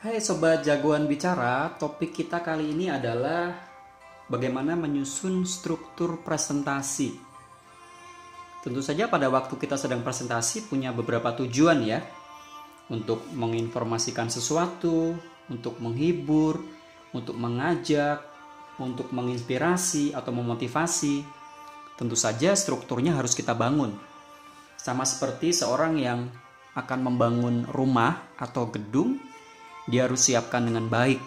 Hai sobat jagoan bicara, topik kita kali ini adalah bagaimana menyusun struktur presentasi. Tentu saja pada waktu kita sedang presentasi punya beberapa tujuan ya. Untuk menginformasikan sesuatu, untuk menghibur, untuk mengajak, untuk menginspirasi atau memotivasi. Tentu saja strukturnya harus kita bangun. Sama seperti seorang yang akan membangun rumah atau gedung, dia harus siapkan dengan baik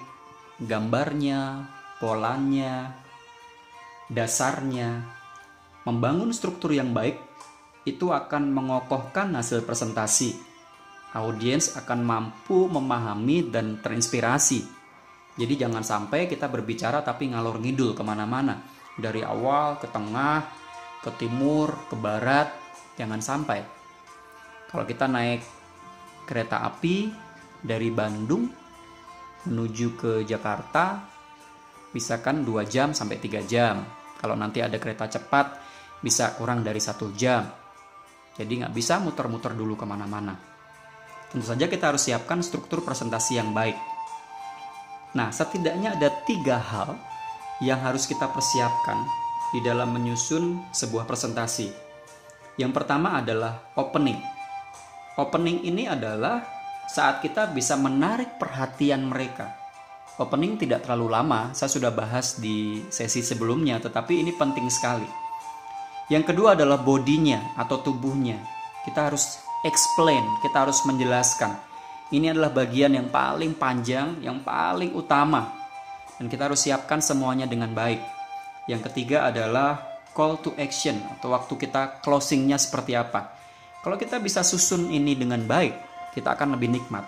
gambarnya, polanya, dasarnya. Membangun struktur yang baik itu akan mengokohkan hasil presentasi. Audiens akan mampu memahami dan terinspirasi. Jadi jangan sampai kita berbicara tapi ngalor ngidul ke mana-mana. Dari awal ke tengah, ke timur, ke barat, jangan sampai. Kalau kita naik kereta api dari Bandung menuju ke Jakarta, bisa kan 2 jam sampai 3 jam. Kalau nanti ada kereta cepat, bisa kurang dari satu jam. Jadi nggak bisa muter-muter dulu ke mana-mana. Tentu saja kita harus siapkan struktur presentasi yang baik. Nah, setidaknya ada tiga hal yang harus kita persiapkan di dalam menyusun sebuah presentasi. Yang pertama adalah opening. Opening ini adalah saat kita bisa menarik perhatian mereka. Opening tidak terlalu lama, saya sudah bahas di sesi sebelumnya, tetapi ini penting sekali. Yang kedua adalah bodinya atau tubuhnya. Kita harus explain, kita harus menjelaskan. Ini adalah bagian yang paling panjang, yang paling utama. Dan kita harus siapkan semuanya dengan baik. Yang ketiga adalah call to action atau waktu kita closingnya seperti apa. Kalau kita bisa susun ini dengan baik, kita akan lebih nikmat.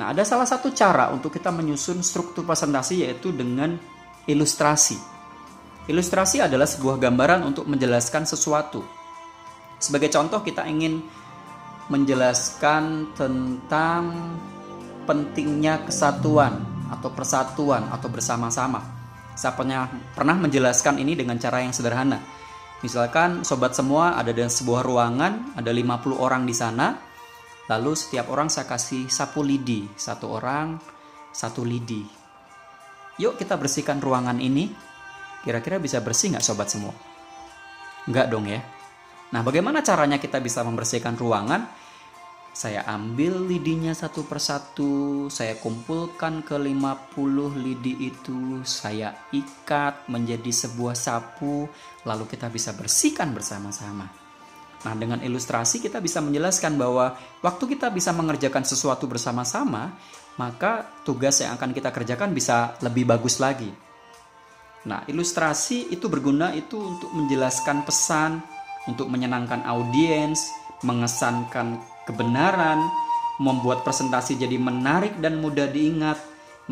Nah, ada salah satu cara untuk kita menyusun struktur presentasi yaitu dengan ilustrasi. Ilustrasi adalah sebuah gambaran untuk menjelaskan sesuatu. Sebagai contoh, kita ingin menjelaskan tentang pentingnya kesatuan atau persatuan atau bersama-sama. Saya pernah, pernah menjelaskan ini dengan cara yang sederhana. Misalkan sobat semua ada di sebuah ruangan, ada 50 orang di sana. Lalu setiap orang saya kasih sapu lidi, satu orang satu lidi. Yuk kita bersihkan ruangan ini. Kira-kira bisa bersih nggak sobat semua? Nggak dong ya. Nah, bagaimana caranya kita bisa membersihkan ruangan? Saya ambil lidinya satu persatu, saya kumpulkan ke 50 lidi itu, saya ikat menjadi sebuah sapu, lalu kita bisa bersihkan bersama-sama. Nah, dengan ilustrasi kita bisa menjelaskan bahwa waktu kita bisa mengerjakan sesuatu bersama-sama, maka tugas yang akan kita kerjakan bisa lebih bagus lagi. Nah, ilustrasi itu berguna itu untuk menjelaskan pesan, untuk menyenangkan audiens, mengesankan kebenaran, membuat presentasi jadi menarik dan mudah diingat,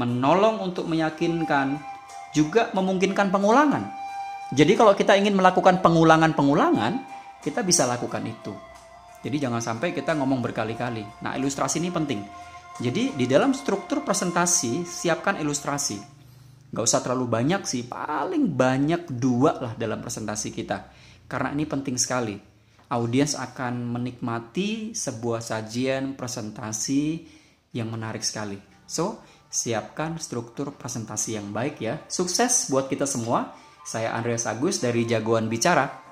menolong untuk meyakinkan, juga memungkinkan pengulangan. Jadi kalau kita ingin melakukan pengulangan-pengulangan, kita bisa lakukan itu. Jadi jangan sampai kita ngomong berkali-kali. Nah, ilustrasi ini penting. Jadi di dalam struktur presentasi, siapkan ilustrasi. Gak usah terlalu banyak sih, paling banyak dua lah dalam presentasi kita. Karena ini penting sekali audiens akan menikmati sebuah sajian presentasi yang menarik sekali. So, siapkan struktur presentasi yang baik ya. Sukses buat kita semua. Saya Andreas Agus dari Jagoan Bicara.